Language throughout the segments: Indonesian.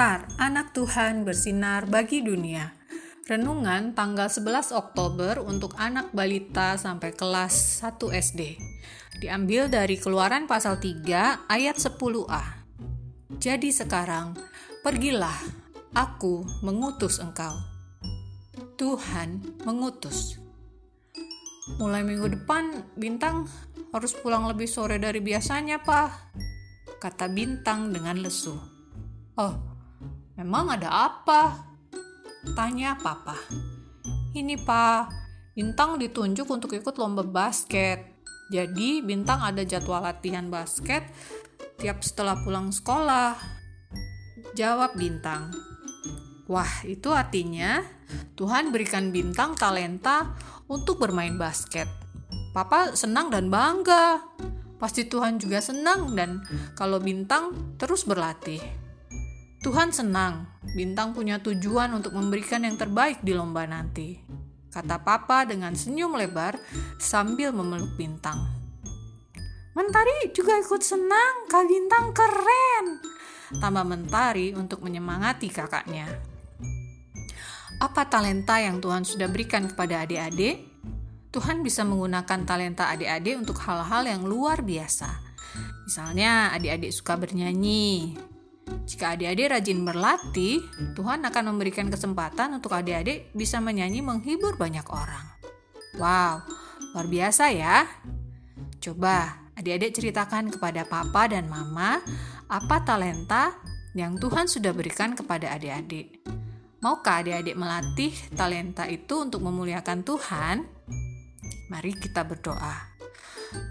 Star, anak Tuhan bersinar bagi dunia. Renungan tanggal 11 Oktober untuk anak balita sampai kelas 1 SD. Diambil dari Keluaran pasal 3 ayat 10a. Jadi sekarang, pergilah, aku mengutus engkau. Tuhan mengutus. Mulai minggu depan, Bintang harus pulang lebih sore dari biasanya, Pak. Kata Bintang dengan lesu. Oh, Memang ada apa? Tanya papa. Ini pak, Bintang ditunjuk untuk ikut lomba basket. Jadi Bintang ada jadwal latihan basket tiap setelah pulang sekolah. Jawab Bintang. Wah, itu artinya Tuhan berikan Bintang talenta untuk bermain basket. Papa senang dan bangga. Pasti Tuhan juga senang dan kalau Bintang terus berlatih. Tuhan senang, Bintang punya tujuan untuk memberikan yang terbaik di lomba nanti. Kata Papa dengan senyum lebar sambil memeluk Bintang. Mentari juga ikut senang, Kak Bintang keren. Tambah Mentari untuk menyemangati kakaknya. Apa talenta yang Tuhan sudah berikan kepada adik-adik? Tuhan bisa menggunakan talenta adik-adik untuk hal-hal yang luar biasa. Misalnya, adik-adik suka bernyanyi, jika adik-adik rajin berlatih, Tuhan akan memberikan kesempatan untuk adik-adik bisa menyanyi menghibur banyak orang. Wow, luar biasa ya. Coba adik-adik ceritakan kepada papa dan mama apa talenta yang Tuhan sudah berikan kepada adik-adik. Maukah adik-adik melatih talenta itu untuk memuliakan Tuhan? Mari kita berdoa.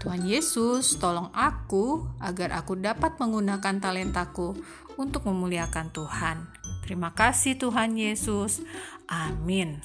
Tuhan Yesus, tolong aku agar aku dapat menggunakan talentaku untuk memuliakan Tuhan. Terima kasih, Tuhan Yesus. Amin.